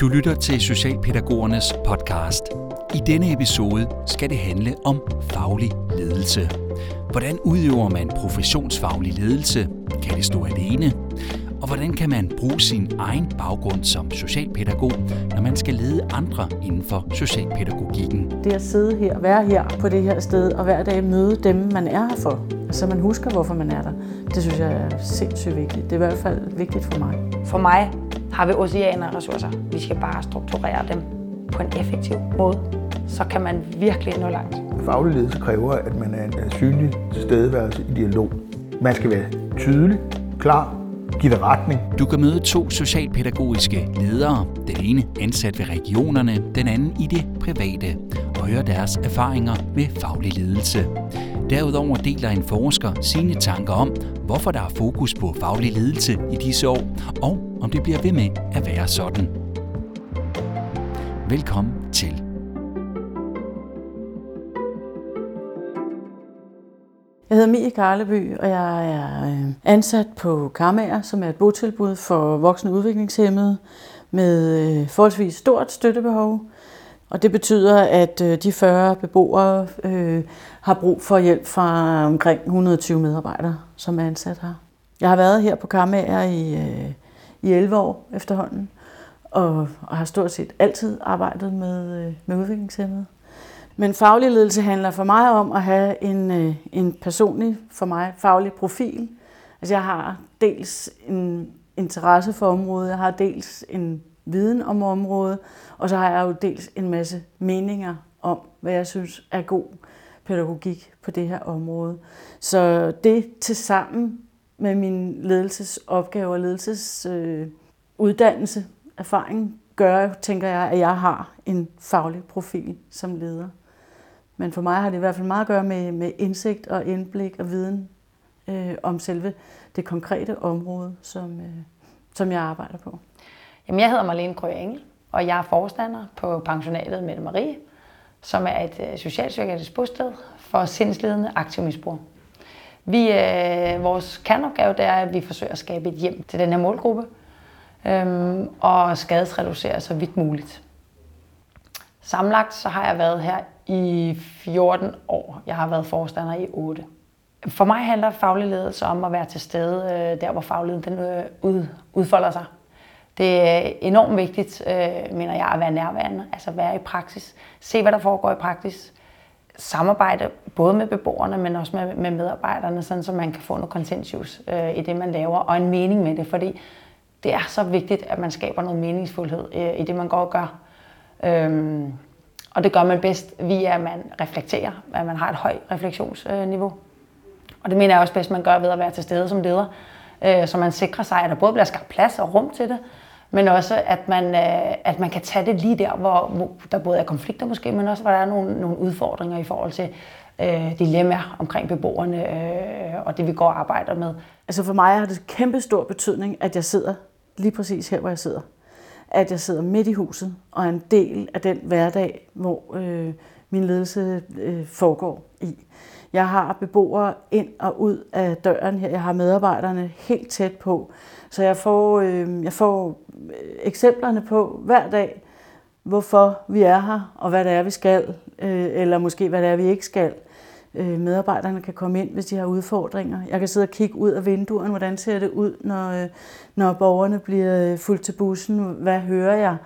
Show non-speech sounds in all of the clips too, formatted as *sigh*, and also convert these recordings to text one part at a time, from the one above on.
Du lytter til Socialpædagogernes podcast. I denne episode skal det handle om faglig ledelse. Hvordan udøver man professionsfaglig ledelse? Kan det stå alene? Og hvordan kan man bruge sin egen baggrund som socialpædagog, når man skal lede andre inden for socialpædagogikken? Det at sidde her, være her på det her sted og hver dag møde dem, man er her for, så man husker, hvorfor man er der, det synes jeg er sindssygt vigtigt. Det er i hvert fald vigtigt for mig. For mig har vi oceaner af ressourcer. Vi skal bare strukturere dem på en effektiv måde. Så kan man virkelig nå langt. Faglig ledelse kræver, at man er en synlig tilstedeværelse i dialog. Man skal være tydelig, klar, give det retning. Du kan møde to socialpædagogiske ledere. Den ene ansat ved regionerne, den anden i det private, og høre deres erfaringer med faglig ledelse. Derudover deler en forsker sine tanker om, hvorfor der er fokus på faglig ledelse i disse år, og om det bliver ved med at være sådan. Velkommen til. Jeg hedder Mie Karleby, og jeg er øh, ansat på Karmager, som er et botilbud for voksne udviklingshemmede med øh, forholdsvis stort støttebehov. Og det betyder, at øh, de 40 beboere øh, har brug for hjælp fra omkring 120 medarbejdere, som er ansat her. Jeg har været her på Karmager i, øh, i 11 år efterhånden, og, og har stort set altid arbejdet med, øh, med udviklingshemmede. Men faglig ledelse handler for mig om at have en, øh, en personlig, for mig, faglig profil. Altså jeg har dels en interesse for området, jeg har dels en viden om området, og så har jeg jo dels en masse meninger om, hvad jeg synes er god pædagogik på det her område. Så det til sammen med min ledelsesopgave og ledelsesuddannelse, øh, erfaring, gør, tænker jeg, at jeg har en faglig profil som leder. Men for mig har det i hvert fald meget at gøre med, med indsigt og indblik og viden øh, om selve det konkrete område, som, øh, som jeg arbejder på. Jamen, jeg hedder Marlene Krøge Engel, og jeg er forstander på pensionatet Mette Marie, som er et øh, socialpsykiatrisk bosted for sindslidende aktiv misbrug. Vi, øh, vores kerneopgave det er, at vi forsøger at skabe et hjem til den her målgruppe, øhm, og skadesreducere så vidt muligt. Samlet så har jeg været her i 14 år. Jeg har været forstander i 8. For mig handler faglig ledelse om at være til stede øh, der, hvor fagligheden den, øh, ud, udfolder sig. Det er enormt vigtigt, øh, mener jeg, at være nærværende, altså være i praksis. Se, hvad der foregår i praksis. Samarbejde både med beboerne, men også med, med medarbejderne, sådan så man kan få noget konsensus øh, i det, man laver, og en mening med det, fordi det er så vigtigt, at man skaber noget meningsfuldhed øh, i det, man går og gør. Øhm, og det gør man bedst via, at man reflekterer, at man har et højt refleksionsniveau. Og det mener jeg også bedst, man gør ved at være til stede som leder, øh, så man sikrer sig, at der både bliver skabt plads og rum til det, men også at man, øh, at man kan tage det lige der, hvor, hvor der både er konflikter måske, men også hvor der er nogle, nogle udfordringer i forhold til øh, dilemmaer omkring beboerne øh, og det, vi går og arbejder med. Altså for mig har det kæmpe stor betydning, at jeg sidder lige præcis her, hvor jeg sidder at jeg sidder midt i huset og er en del af den hverdag, hvor øh, min ledelse øh, foregår i. Jeg har beboere ind og ud af døren her. Jeg har medarbejderne helt tæt på. Så jeg får, øh, jeg får øh, eksemplerne på hver dag, hvorfor vi er her, og hvad det er, vi skal, øh, eller måske hvad det er, vi ikke skal. Øh, medarbejderne kan komme ind, hvis de har udfordringer. Jeg kan sidde og kigge ud af vinduerne, hvordan ser det ud, når, øh, når borgerne bliver øh, fuldt til bussen. Hvad hører jeg,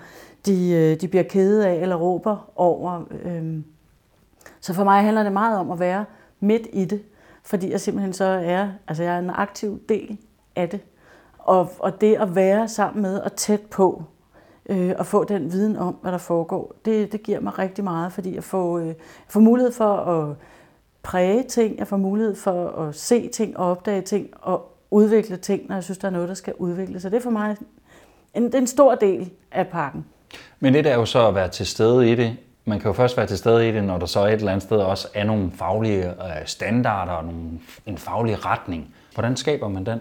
de, øh, de bliver kede af eller råber over. Så for mig handler det meget om at være midt i det, fordi jeg simpelthen så er, altså jeg er en aktiv del af det. Og, og det at være sammen med og tæt på, øh, og få den viden om, hvad der foregår, det, det giver mig rigtig meget, fordi jeg får, øh, får mulighed for at præge ting, jeg får mulighed for at se ting og opdage ting og udvikle ting, når jeg synes, der er noget, der skal udvikles. Så det er for mig en, en stor del af pakken. Men det er jo så at være til stede i det. Man kan jo først være til stede i det, når der så et eller andet sted også er nogle faglige øh, standarder og nogle, en faglig retning. Hvordan skaber man den?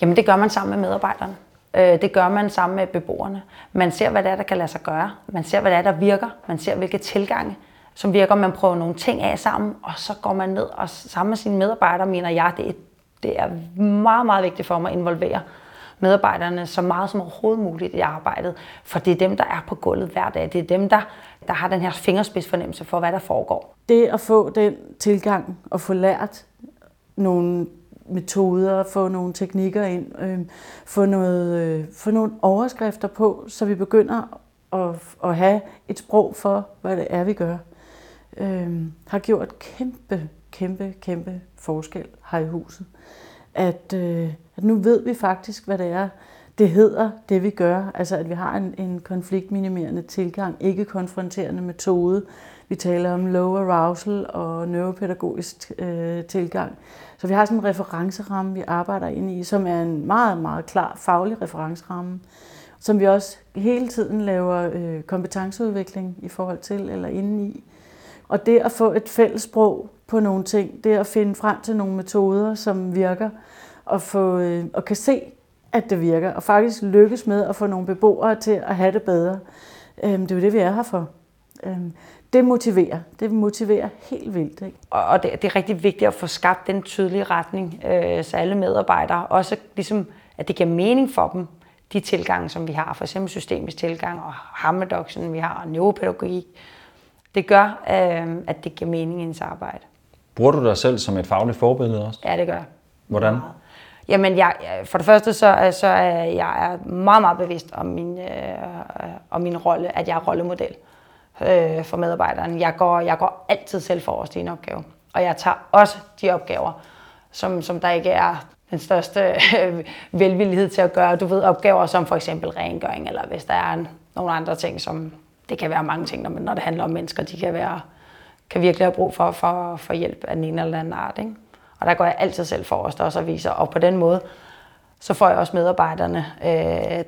Jamen det gør man sammen med medarbejderne. Øh, det gør man sammen med beboerne. Man ser, hvad det er, der kan lade sig gøre. Man ser, hvad det er, der virker. Man ser, hvilke tilgange som virker, man prøver nogle ting af sammen, og så går man ned og sammen med sine medarbejdere, mener jeg, det er, det er meget, meget vigtigt for mig at involvere medarbejderne så meget som overhovedet muligt i arbejdet, for det er dem, der er på gulvet hver dag. Det er dem, der, der har den her fingerspidsfornemmelse for, hvad der foregår. Det at få den tilgang og få lært nogle metoder, få nogle teknikker ind, øh, få, noget, øh, få nogle overskrifter på, så vi begynder at, at have et sprog for, hvad det er, vi gør, øh, har gjort kæmpe, kæmpe, kæmpe forskel her i huset. At, øh, at nu ved vi faktisk, hvad det er, det hedder, det vi gør. Altså at vi har en, en konfliktminimerende tilgang, ikke konfronterende metode. Vi taler om low arousal og neuropædagogisk øh, tilgang. Så vi har sådan en referenceramme, vi arbejder ind i, som er en meget, meget klar faglig referenceramme, som vi også hele tiden laver øh, kompetenceudvikling i forhold til eller indeni. Og det at få et fælles sprog på nogle ting, det at finde frem til nogle metoder, som virker, og, få, øh, og kan se, at det virker, og faktisk lykkes med at få nogle beboere til at have det bedre. Øh, det er jo det, vi er her for. Øh, det motiverer. Det motiverer helt vildt. Ikke? Og det, det er rigtig vigtigt at få skabt den tydelige retning, øh, så alle medarbejdere også ligesom, at det giver mening for dem, de tilgange, som vi har, for eksempel systemisk tilgang og harmedoksen, vi har, og neuropædagogik. Det gør, øh, at det giver mening i ens arbejde. Bruger du dig selv som et fagligt forbillede også? Ja, det gør Hvordan? Jamen, jeg, øh, for det første, så, øh, så er jeg meget, meget bevidst om min, øh, om min rolle, at jeg er rollemodel øh, for medarbejderen. Jeg går, jeg går altid selv forrest i en opgave. Og jeg tager også de opgaver, som, som der ikke er den største øh, velvillighed til at gøre. Du ved, opgaver som for eksempel rengøring, eller hvis der er nogle andre ting, som det kan være mange ting, når, når det handler om mennesker, de kan, være, kan virkelig have brug for, for, for hjælp af den ene eller anden art. Ikke? Og der går jeg altid selv forrest også og viser, og på den måde, så får jeg også medarbejderne. Øh,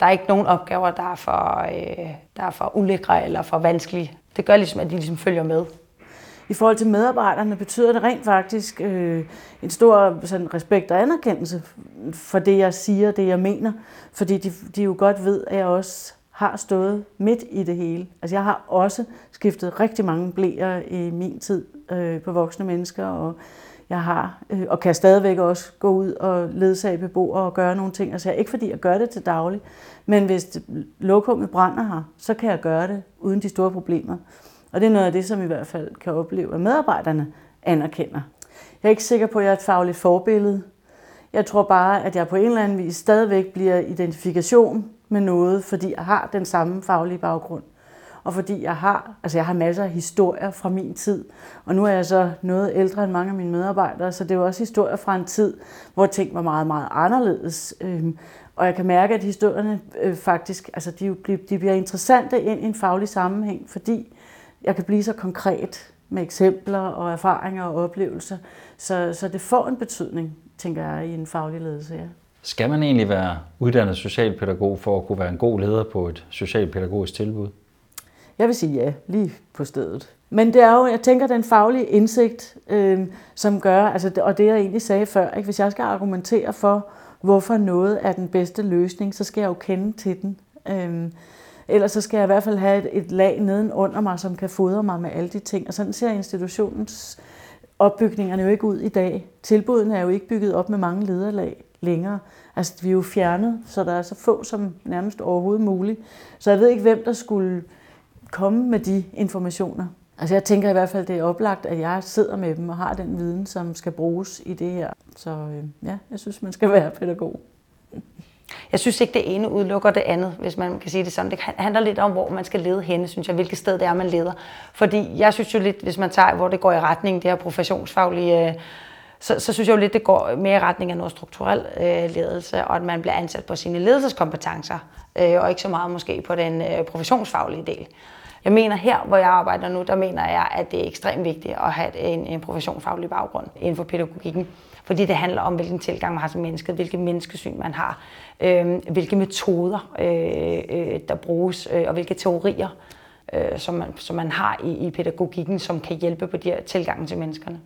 der er ikke nogen opgaver, der er, for, øh, der er for ulækre eller for vanskelige. Det gør ligesom, at de ligesom følger med. I forhold til medarbejderne betyder det rent faktisk øh, en stor sådan, respekt og anerkendelse for det, jeg siger, det jeg mener. Fordi de, de jo godt ved, at jeg også har stået midt i det hele. Altså jeg har også skiftet rigtig mange blæer i min tid øh, på voksne mennesker, og jeg har, øh, og kan stadigvæk også gå ud og ledsage beboere og gøre nogle ting. Altså ikke fordi jeg gør det til daglig, men hvis lokummet brænder her, så kan jeg gøre det uden de store problemer. Og det er noget af det, som i hvert fald kan opleve, at medarbejderne anerkender. Jeg er ikke sikker på, at jeg er et fagligt forbillede. Jeg tror bare, at jeg på en eller anden vis stadigvæk bliver identifikation med noget, fordi jeg har den samme faglige baggrund. Og fordi jeg har, altså jeg har masser af historier fra min tid. Og nu er jeg så noget ældre end mange af mine medarbejdere, så det er jo også historier fra en tid, hvor ting var meget, meget anderledes. Øhm, og jeg kan mærke, at historierne øh, faktisk, altså de, de bliver interessante ind i en faglig sammenhæng, fordi jeg kan blive så konkret med eksempler og erfaringer og oplevelser. Så, så det får en betydning, tænker jeg, i en faglig ledelse. Ja. Skal man egentlig være uddannet socialpædagog for at kunne være en god leder på et socialpædagogisk tilbud? Jeg vil sige ja, lige på stedet. Men det er jo, jeg tænker, den faglige indsigt, øh, som gør, altså, og det jeg egentlig sagde før, ikke? hvis jeg skal argumentere for, hvorfor noget er den bedste løsning, så skal jeg jo kende til den. Øh, ellers så skal jeg i hvert fald have et, et lag nedenunder mig, som kan fodre mig med alle de ting. Og sådan ser institutionens opbygningerne jo ikke ud i dag. Tilbudene er jo ikke bygget op med mange lederlag længere. Altså, vi er jo fjernet, så der er så få som nærmest overhovedet muligt. Så jeg ved ikke, hvem der skulle komme med de informationer. Altså jeg tænker i hvert fald, det er oplagt, at jeg sidder med dem og har den viden, som skal bruges i det her. Så øh, ja, jeg synes, man skal være pædagog. Jeg synes ikke, det ene udelukker det andet, hvis man kan sige det sådan. Det handler lidt om, hvor man skal lede henne, synes jeg, hvilket sted det er, man leder. Fordi jeg synes jo lidt, hvis man tager, hvor det går i retning, det her professionsfaglige, øh, så, så synes jeg jo lidt, det går mere i retning af noget strukturel øh, ledelse, og at man bliver ansat på sine ledelseskompetencer, øh, og ikke så meget måske på den øh, professionsfaglige del. Jeg mener her, hvor jeg arbejder nu, der mener jeg, at det er ekstremt vigtigt at have en, en professionsfaglig baggrund inden for pædagogikken. Fordi det handler om, hvilken tilgang man har til mennesket, hvilket menneskesyn man har, øh, hvilke metoder, øh, øh, der bruges, øh, og hvilke teorier, øh, som, man, som man har i, i pædagogikken, som kan hjælpe på de her tilgangen til menneskerne.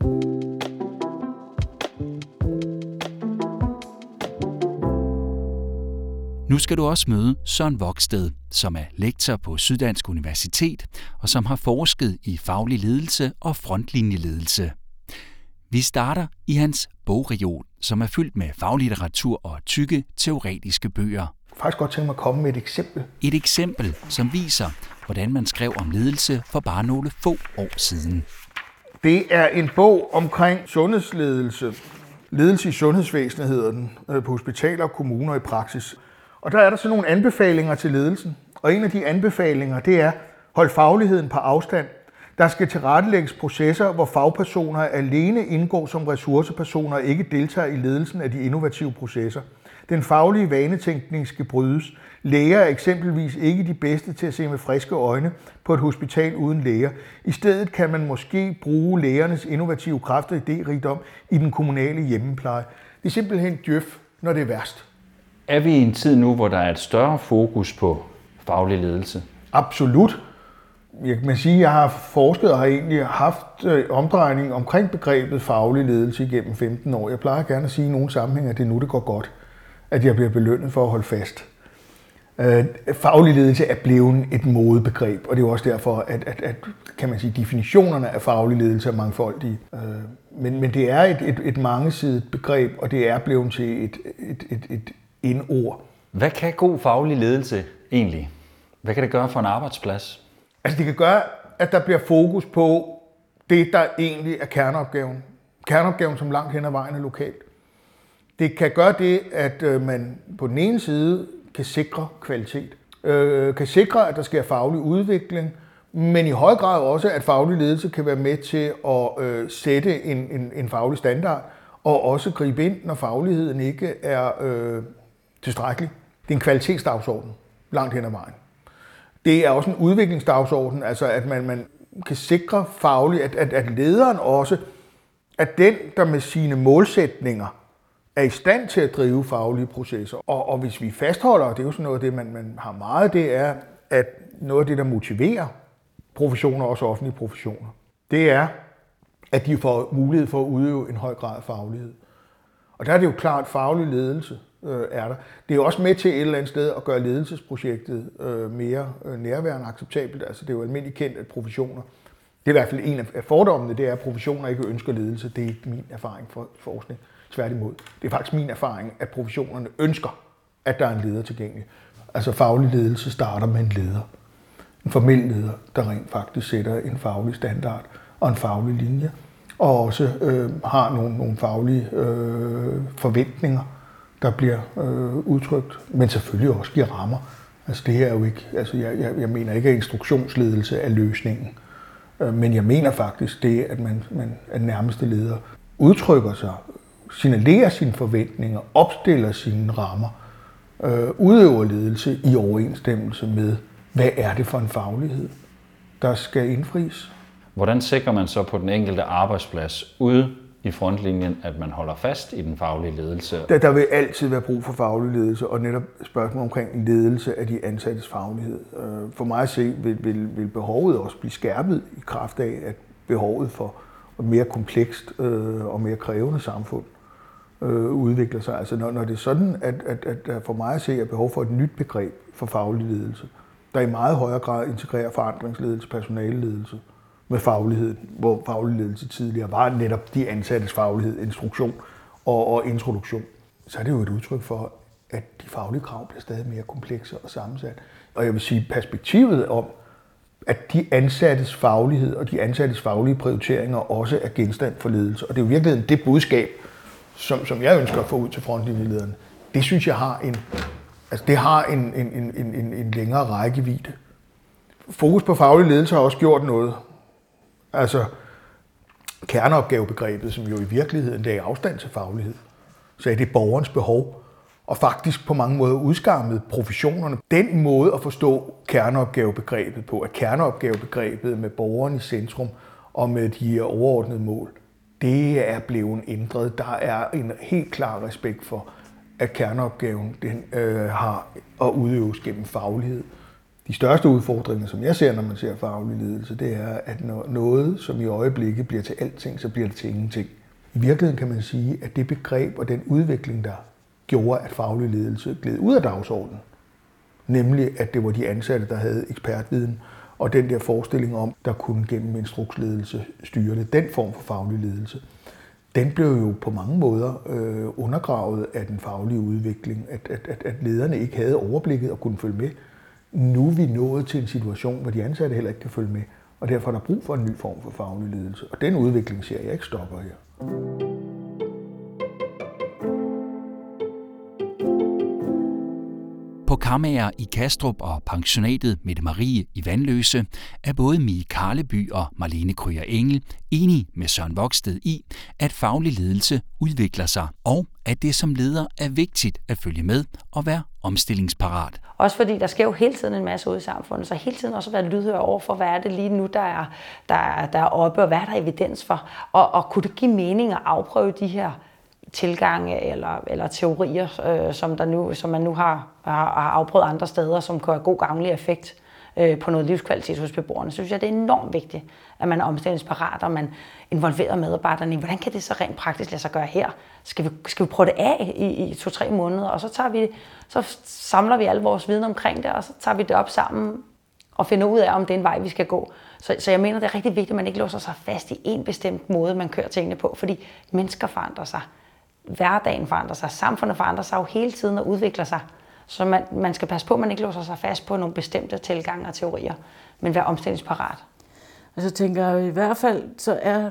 Nu skal du også møde Søren Voksted, som er lektor på Syddansk Universitet og som har forsket i faglig ledelse og frontlinjeledelse. Vi starter i hans bogreol, som er fyldt med faglitteratur og tykke teoretiske bøger. Jeg faktisk godt tænke mig at komme med et eksempel. Et eksempel, som viser, hvordan man skrev om ledelse for bare nogle få år siden. Det er en bog omkring sundhedsledelse. Ledelse i sundhedsvæsenet hedder den, øh, på hospitaler, kommuner i praksis. Og der er der så nogle anbefalinger til ledelsen. Og en af de anbefalinger, det er, hold fagligheden på afstand. Der skal tilrettelægges processer, hvor fagpersoner alene indgår som ressourcepersoner og ikke deltager i ledelsen af de innovative processer. Den faglige vanetænkning skal brydes. Læger er eksempelvis ikke de bedste til at se med friske øjne på et hospital uden læger. I stedet kan man måske bruge lægernes innovative kræfter og idérigdom i den kommunale hjemmepleje. Det er simpelthen djøf, når det er værst. Er vi i en tid nu, hvor der er et større fokus på faglig ledelse? Absolut. Jeg kan sige, at jeg har forsket og har egentlig haft øh, omdrejning omkring begrebet faglig ledelse igennem 15 år. Jeg plejer gerne at sige i nogle sammenhænge, at det er nu, det går godt, at jeg bliver belønnet for at holde fast. Øh, faglig ledelse er blevet et modebegreb, og det er jo også derfor, at, at, at kan man sige, definitionerne af faglig ledelse er mangfoldige. Øh, men, men det er et, et, et mangesidigt begreb, og det er blevet til et, et, et, et indord. Hvad kan god faglig ledelse egentlig? Hvad kan det gøre for en arbejdsplads? Altså det kan gøre, at der bliver fokus på det, der egentlig er kerneopgaven. Kerneopgaven, som langt hen ad vejen er lokalt. Det kan gøre det, at øh, man på den ene side kan sikre kvalitet, øh, kan sikre, at der sker faglig udvikling, men i høj grad også, at faglig ledelse kan være med til at øh, sætte en, en, en faglig standard, og også gribe ind, når fagligheden ikke er øh, tilstrækkelig. Det er en kvalitetsdagsorden langt hen ad vejen. Det er også en udviklingsdagsorden, altså at man, man kan sikre fagligt, at, at, at lederen også, at den, der med sine målsætninger er i stand til at drive faglige processer. Og, og hvis vi fastholder, og det er jo sådan noget af det, man, man har meget, det er, at noget af det, der motiverer professioner, også offentlige professioner, det er, at de får mulighed for at udøve en høj grad af faglighed. Og der er det jo klart, faglig ledelse øh, er der. Det er jo også med til et eller andet sted at gøre ledelsesprojektet øh, mere øh, nærværende acceptabelt. Altså det er jo almindeligt kendt, at professioner, det er i hvert fald en af fordommene, det er, at professioner ikke ønsker ledelse. Det er ikke min erfaring for forskning. Tværtimod. Det er faktisk min erfaring, at professionerne ønsker, at der er en leder tilgængelig. Altså faglig ledelse starter med en leder. En formel leder, der rent faktisk sætter en faglig standard og en faglig linje, og også øh, har nogle, nogle faglige øh, forventninger, der bliver øh, udtrykt, men selvfølgelig også giver rammer. Altså det her er jo ikke, altså jeg, jeg, jeg mener ikke, at instruktionsledelse er løsningen, øh, men jeg mener faktisk det, at man, man at nærmeste leder udtrykker sig, signalerer sine forventninger, opstiller sine rammer, øh, udøver ledelse i overensstemmelse med, hvad er det for en faglighed, der skal indfries. Hvordan sikrer man så på den enkelte arbejdsplads ude i frontlinjen, at man holder fast i den faglige ledelse? Der, der vil altid være brug for faglig ledelse, og netop spørgsmål omkring ledelse af de ansattes faglighed. Øh, for mig at se vil, vil, vil behovet også blive skærpet i kraft af, at behovet for et mere komplekst øh, og mere krævende samfund øh, udvikler sig. Altså når, når det er sådan, at, at, at der for mig at se er behov for et nyt begreb for faglig ledelse, der i meget højere grad integrerer forandringsledelse, personaleledelse, med fagligheden, hvor faglig ledelse tidligere var netop de ansattes faglighed, instruktion og, og introduktion, så er det jo et udtryk for, at de faglige krav bliver stadig mere komplekse og sammensat. Og jeg vil sige, perspektivet om, at de ansattes faglighed og de ansattes faglige prioriteringer også er genstand for ledelse. Og det er jo virkelig det budskab, som, som jeg ønsker at få ud til frontlinjelederne. Det synes jeg har en, altså det har en, en, en, en, en længere rækkevidde. Fokus på faglig ledelse har også gjort noget. Altså kerneopgavebegrebet, som jo i virkeligheden lagde afstand til faglighed, så er det borgerens behov, og faktisk på mange måder udskammet professionerne. Den måde at forstå kerneopgavebegrebet på, at kerneopgavebegrebet med borgeren i centrum og med de overordnede mål, det er blevet ændret. Der er en helt klar respekt for, at kerneopgaven den, øh, har at udøves gennem faglighed. De største udfordringer, som jeg ser, når man ser faglig ledelse, det er, at når noget, som i øjeblikket bliver til alting, så bliver det til ingenting. I virkeligheden kan man sige, at det begreb og den udvikling, der gjorde, at faglig ledelse gled ud af dagsordenen, nemlig at det var de ansatte, der havde ekspertviden, og den der forestilling om, der kunne gennem instruksledelse styre det, den form for faglig ledelse, den blev jo på mange måder øh, undergravet af den faglige udvikling, at, at, at, at lederne ikke havde overblikket og kunne følge med. Nu er vi nået til en situation, hvor de ansatte heller ikke kan følge med, og derfor er der brug for en ny form for faglig ledelse. Og den udvikling ser jeg ikke stopper her. På Kammager i Kastrup og pensionatet Mette Marie i Vandløse er både Mie Karleby og Marlene Kryer Engel enige med Søren Voksted i, at faglig ledelse udvikler sig, og at det som leder er vigtigt at følge med og være omstillingsparat. Også fordi der sker jo hele tiden en masse ud i samfundet, så hele tiden også være lydhør over for, hvad er det lige nu, der er, der er, der er oppe, og hvad er der evidens for, og, og kunne det give mening at afprøve de her tilgange eller, eller teorier, øh, som, der nu, som man nu har, har, har afprøvet andre steder, som kan have god gavnlig effekt? Øh, på noget livskvalitet hos beboerne, så synes jeg, det er enormt vigtigt, at man er omstillingsparat, og man involverer medarbejderne i, hvordan kan det så rent praktisk lade sig gøre her? Skal vi, skal vi prøve det af i, i to-tre måneder, og så, tager vi, så samler vi al vores viden omkring det, og så tager vi det op sammen og finder ud af, om det er en vej, vi skal gå. Så, så jeg mener, det er rigtig vigtigt, at man ikke låser sig fast i en bestemt måde, man kører tingene på, fordi mennesker forandrer sig hverdagen forandrer sig, samfundet forandrer sig jo hele tiden og udvikler sig. Så man, man skal passe på, at man ikke låser sig fast på nogle bestemte tilgange og teorier, men være omstillingsparat. Altså, så tænker jeg i hvert fald, så er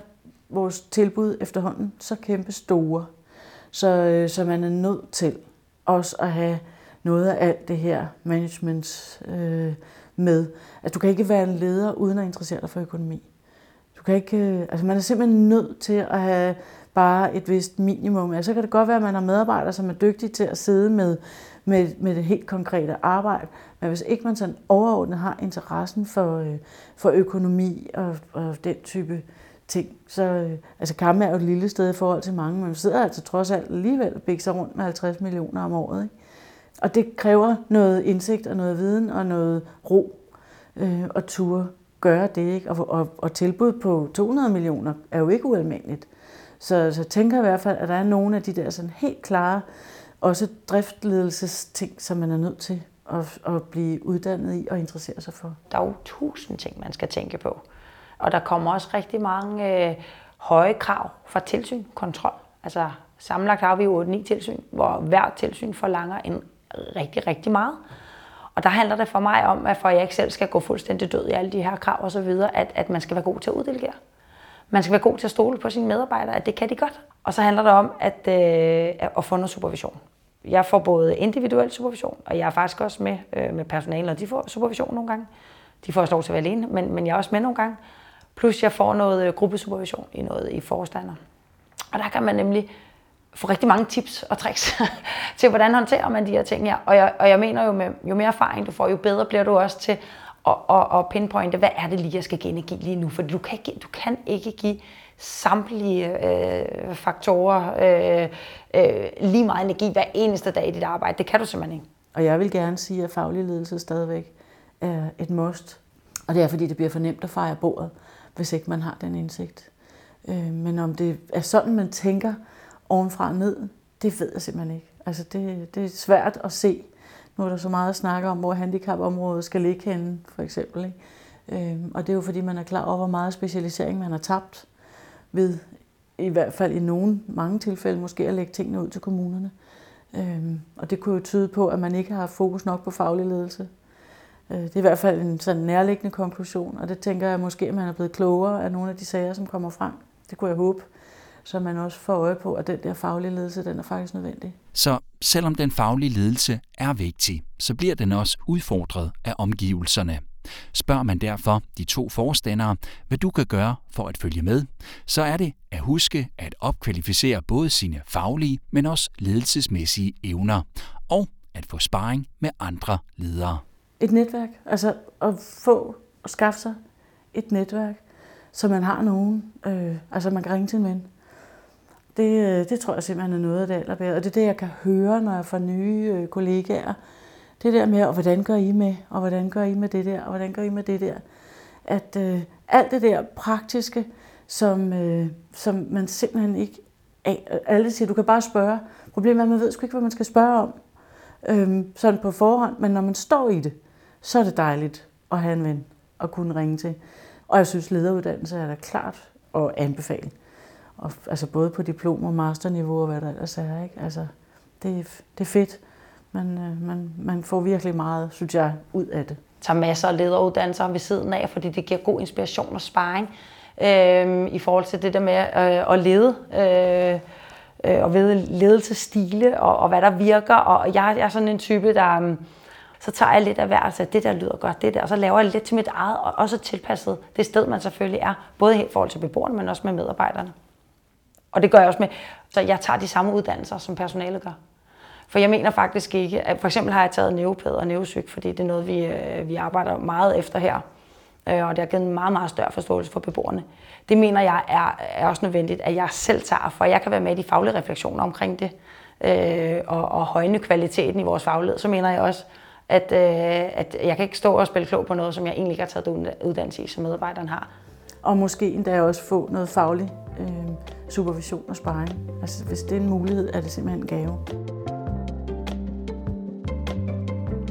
vores tilbud efterhånden så kæmpe store, så, øh, så man er nødt til også at have noget af alt det her management øh, med. Altså, du kan ikke være en leder uden at interessere dig for økonomi. Du kan ikke, øh, altså man er simpelthen nødt til at have bare et vist minimum. Altså, så kan det godt være, at man har medarbejdere, som er dygtige til at sidde med, med, med det helt konkrete arbejde, men hvis ikke man sådan overordnet har interessen for, øh, for økonomi og, og den type ting, så øh, altså Kamme er jo et lille sted i forhold til mange, men man sidder altså trods alt alligevel og sig rundt med 50 millioner om året. Ikke? Og det kræver noget indsigt og noget viden og noget ro øh, og ture gøre det. Ikke? Og, og, og tilbud på 200 millioner er jo ikke ualmindeligt. Så, så tænker jeg i hvert fald, at der er nogle af de der sådan helt klare, også driftledelsesting, som man er nødt til at, at blive uddannet i og interessere sig for. Der er jo tusind ting, man skal tænke på. Og der kommer også rigtig mange øh, høje krav fra tilsyn, kontrol. Altså sammenlagt har vi jo 8-9 tilsyn, hvor hver tilsyn forlanger en rigtig, rigtig meget. Og der handler det for mig om, at for at jeg ikke selv skal gå fuldstændig død i alle de her krav og så videre, at, at man skal være god til at uddelegere. Man skal være god til at stole på sine medarbejdere, at det kan de godt. Og så handler det om at, øh, at få noget supervision. Jeg får både individuel supervision, og jeg er faktisk også med øh, med personalet, når de får supervision nogle gange. De får også lov til at være alene, men, men jeg er også med nogle gange. Plus jeg får noget øh, gruppesupervision i noget i forstander. Og der kan man nemlig få rigtig mange tips og tricks *laughs* til, hvordan håndterer man de her ting her. Og jeg, og jeg mener jo, med, jo mere erfaring du får, jo bedre bliver du også til og, og, og pinpointe, hvad er det lige, jeg skal give energi lige nu? For du kan ikke, du kan ikke give samtlige øh, faktorer øh, øh, lige meget energi hver eneste dag i dit arbejde. Det kan du simpelthen ikke. Og jeg vil gerne sige, at faglig ledelse stadigvæk er et must. Og det er, fordi det bliver for nemt at fejre bordet, hvis ikke man har den indsigt. Øh, men om det er sådan, man tænker ovenfra og ned, det ved jeg simpelthen ikke. Altså det, det er svært at se nu er der så meget at snakke om, hvor handicapområdet skal ligge henne, for eksempel. Ikke? Øhm, og det er jo fordi, man er klar over, hvor meget specialisering man har tabt ved, i hvert fald i nogen, mange tilfælde, måske at lægge tingene ud til kommunerne. Øhm, og det kunne jo tyde på, at man ikke har fokus nok på faglig ledelse. Øh, det er i hvert fald en sådan nærliggende konklusion, og det tænker jeg måske, at man er blevet klogere af nogle af de sager, som kommer frem. Det kunne jeg håbe så man også får øje på, at den der faglige ledelse, den er faktisk nødvendig. Så selvom den faglige ledelse er vigtig, så bliver den også udfordret af omgivelserne. Spørger man derfor de to forstandere, hvad du kan gøre for at følge med, så er det at huske at opkvalificere både sine faglige, men også ledelsesmæssige evner, og at få sparring med andre ledere. Et netværk, altså at få og skaffe sig et netværk, så man har nogen, øh, altså man kan ringe til en ven, det, øh, det tror jeg simpelthen er noget af det allerbedste. Og det er det, jeg kan høre, når jeg får nye øh, kollegaer. Det der med, og hvordan gør I med, og hvordan gør I med det der, og hvordan gør I med det der. At øh, alt det der praktiske, som, øh, som man simpelthen ikke... Alle siger, du kan bare spørge. Problemet er, at man ved sgu ikke, hvad man skal spørge om. Øhm, sådan på forhånd, men når man står i det, så er det dejligt at have en ven at kunne ringe til. Og jeg synes, lederuddannelse er da klart at anbefale og, altså både på diplom- og masterniveau og hvad der ellers er. Ikke? Altså, det, det er fedt. Man, øh, man, man får virkelig meget, synes jeg, ud af det. Tager masser af lederuddannelser ved siden af, fordi det giver god inspiration og sparring øh, i forhold til det der med øh, at lede. Øh, øh, og ved ledelsesstile og, og hvad der virker. Og jeg, jeg er sådan en type, der... Mm, så tager jeg lidt af hver, altså det der lyder godt, det der, og så laver jeg lidt til mit eget, og også tilpasset det sted, man selvfølgelig er, både i forhold til beboerne, men også med medarbejderne. Og det gør jeg også med, så jeg tager de samme uddannelser, som personalet gør. For jeg mener faktisk ikke, at for eksempel har jeg taget neuropæd og neurosyg, fordi det er noget, vi, øh, vi arbejder meget efter her. Øh, og det har givet en meget, meget større forståelse for beboerne. Det mener jeg er, er også nødvendigt, at jeg selv tager, for jeg kan være med i de faglige refleksioner omkring det, øh, og, og højne kvaliteten i vores faglighed. Så mener jeg også, at, øh, at jeg kan ikke stå og spille klog på noget, som jeg egentlig ikke har taget uddannelse i, som medarbejderen har. Og måske endda også få noget faglig øh, supervision og sparring. Altså hvis det er en mulighed, er det simpelthen en gave.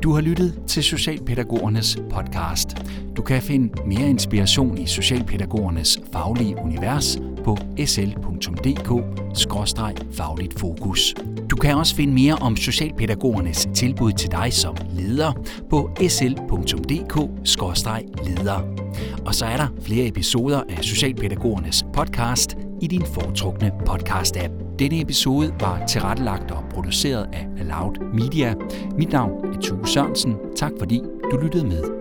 Du har lyttet til Socialpædagogernes podcast. Du kan finde mere inspiration i Socialpædagogernes faglige univers på sl.dk-fagligt fokus. Du kan også finde mere om Socialpædagogernes tilbud til dig som leder på sl.dk-leder. Og så er der flere episoder af Socialpædagogernes podcast i din foretrukne podcast-app. Denne episode var tilrettelagt og produceret af Loud Media. Mit navn er Tue Sørensen. Tak fordi du lyttede med.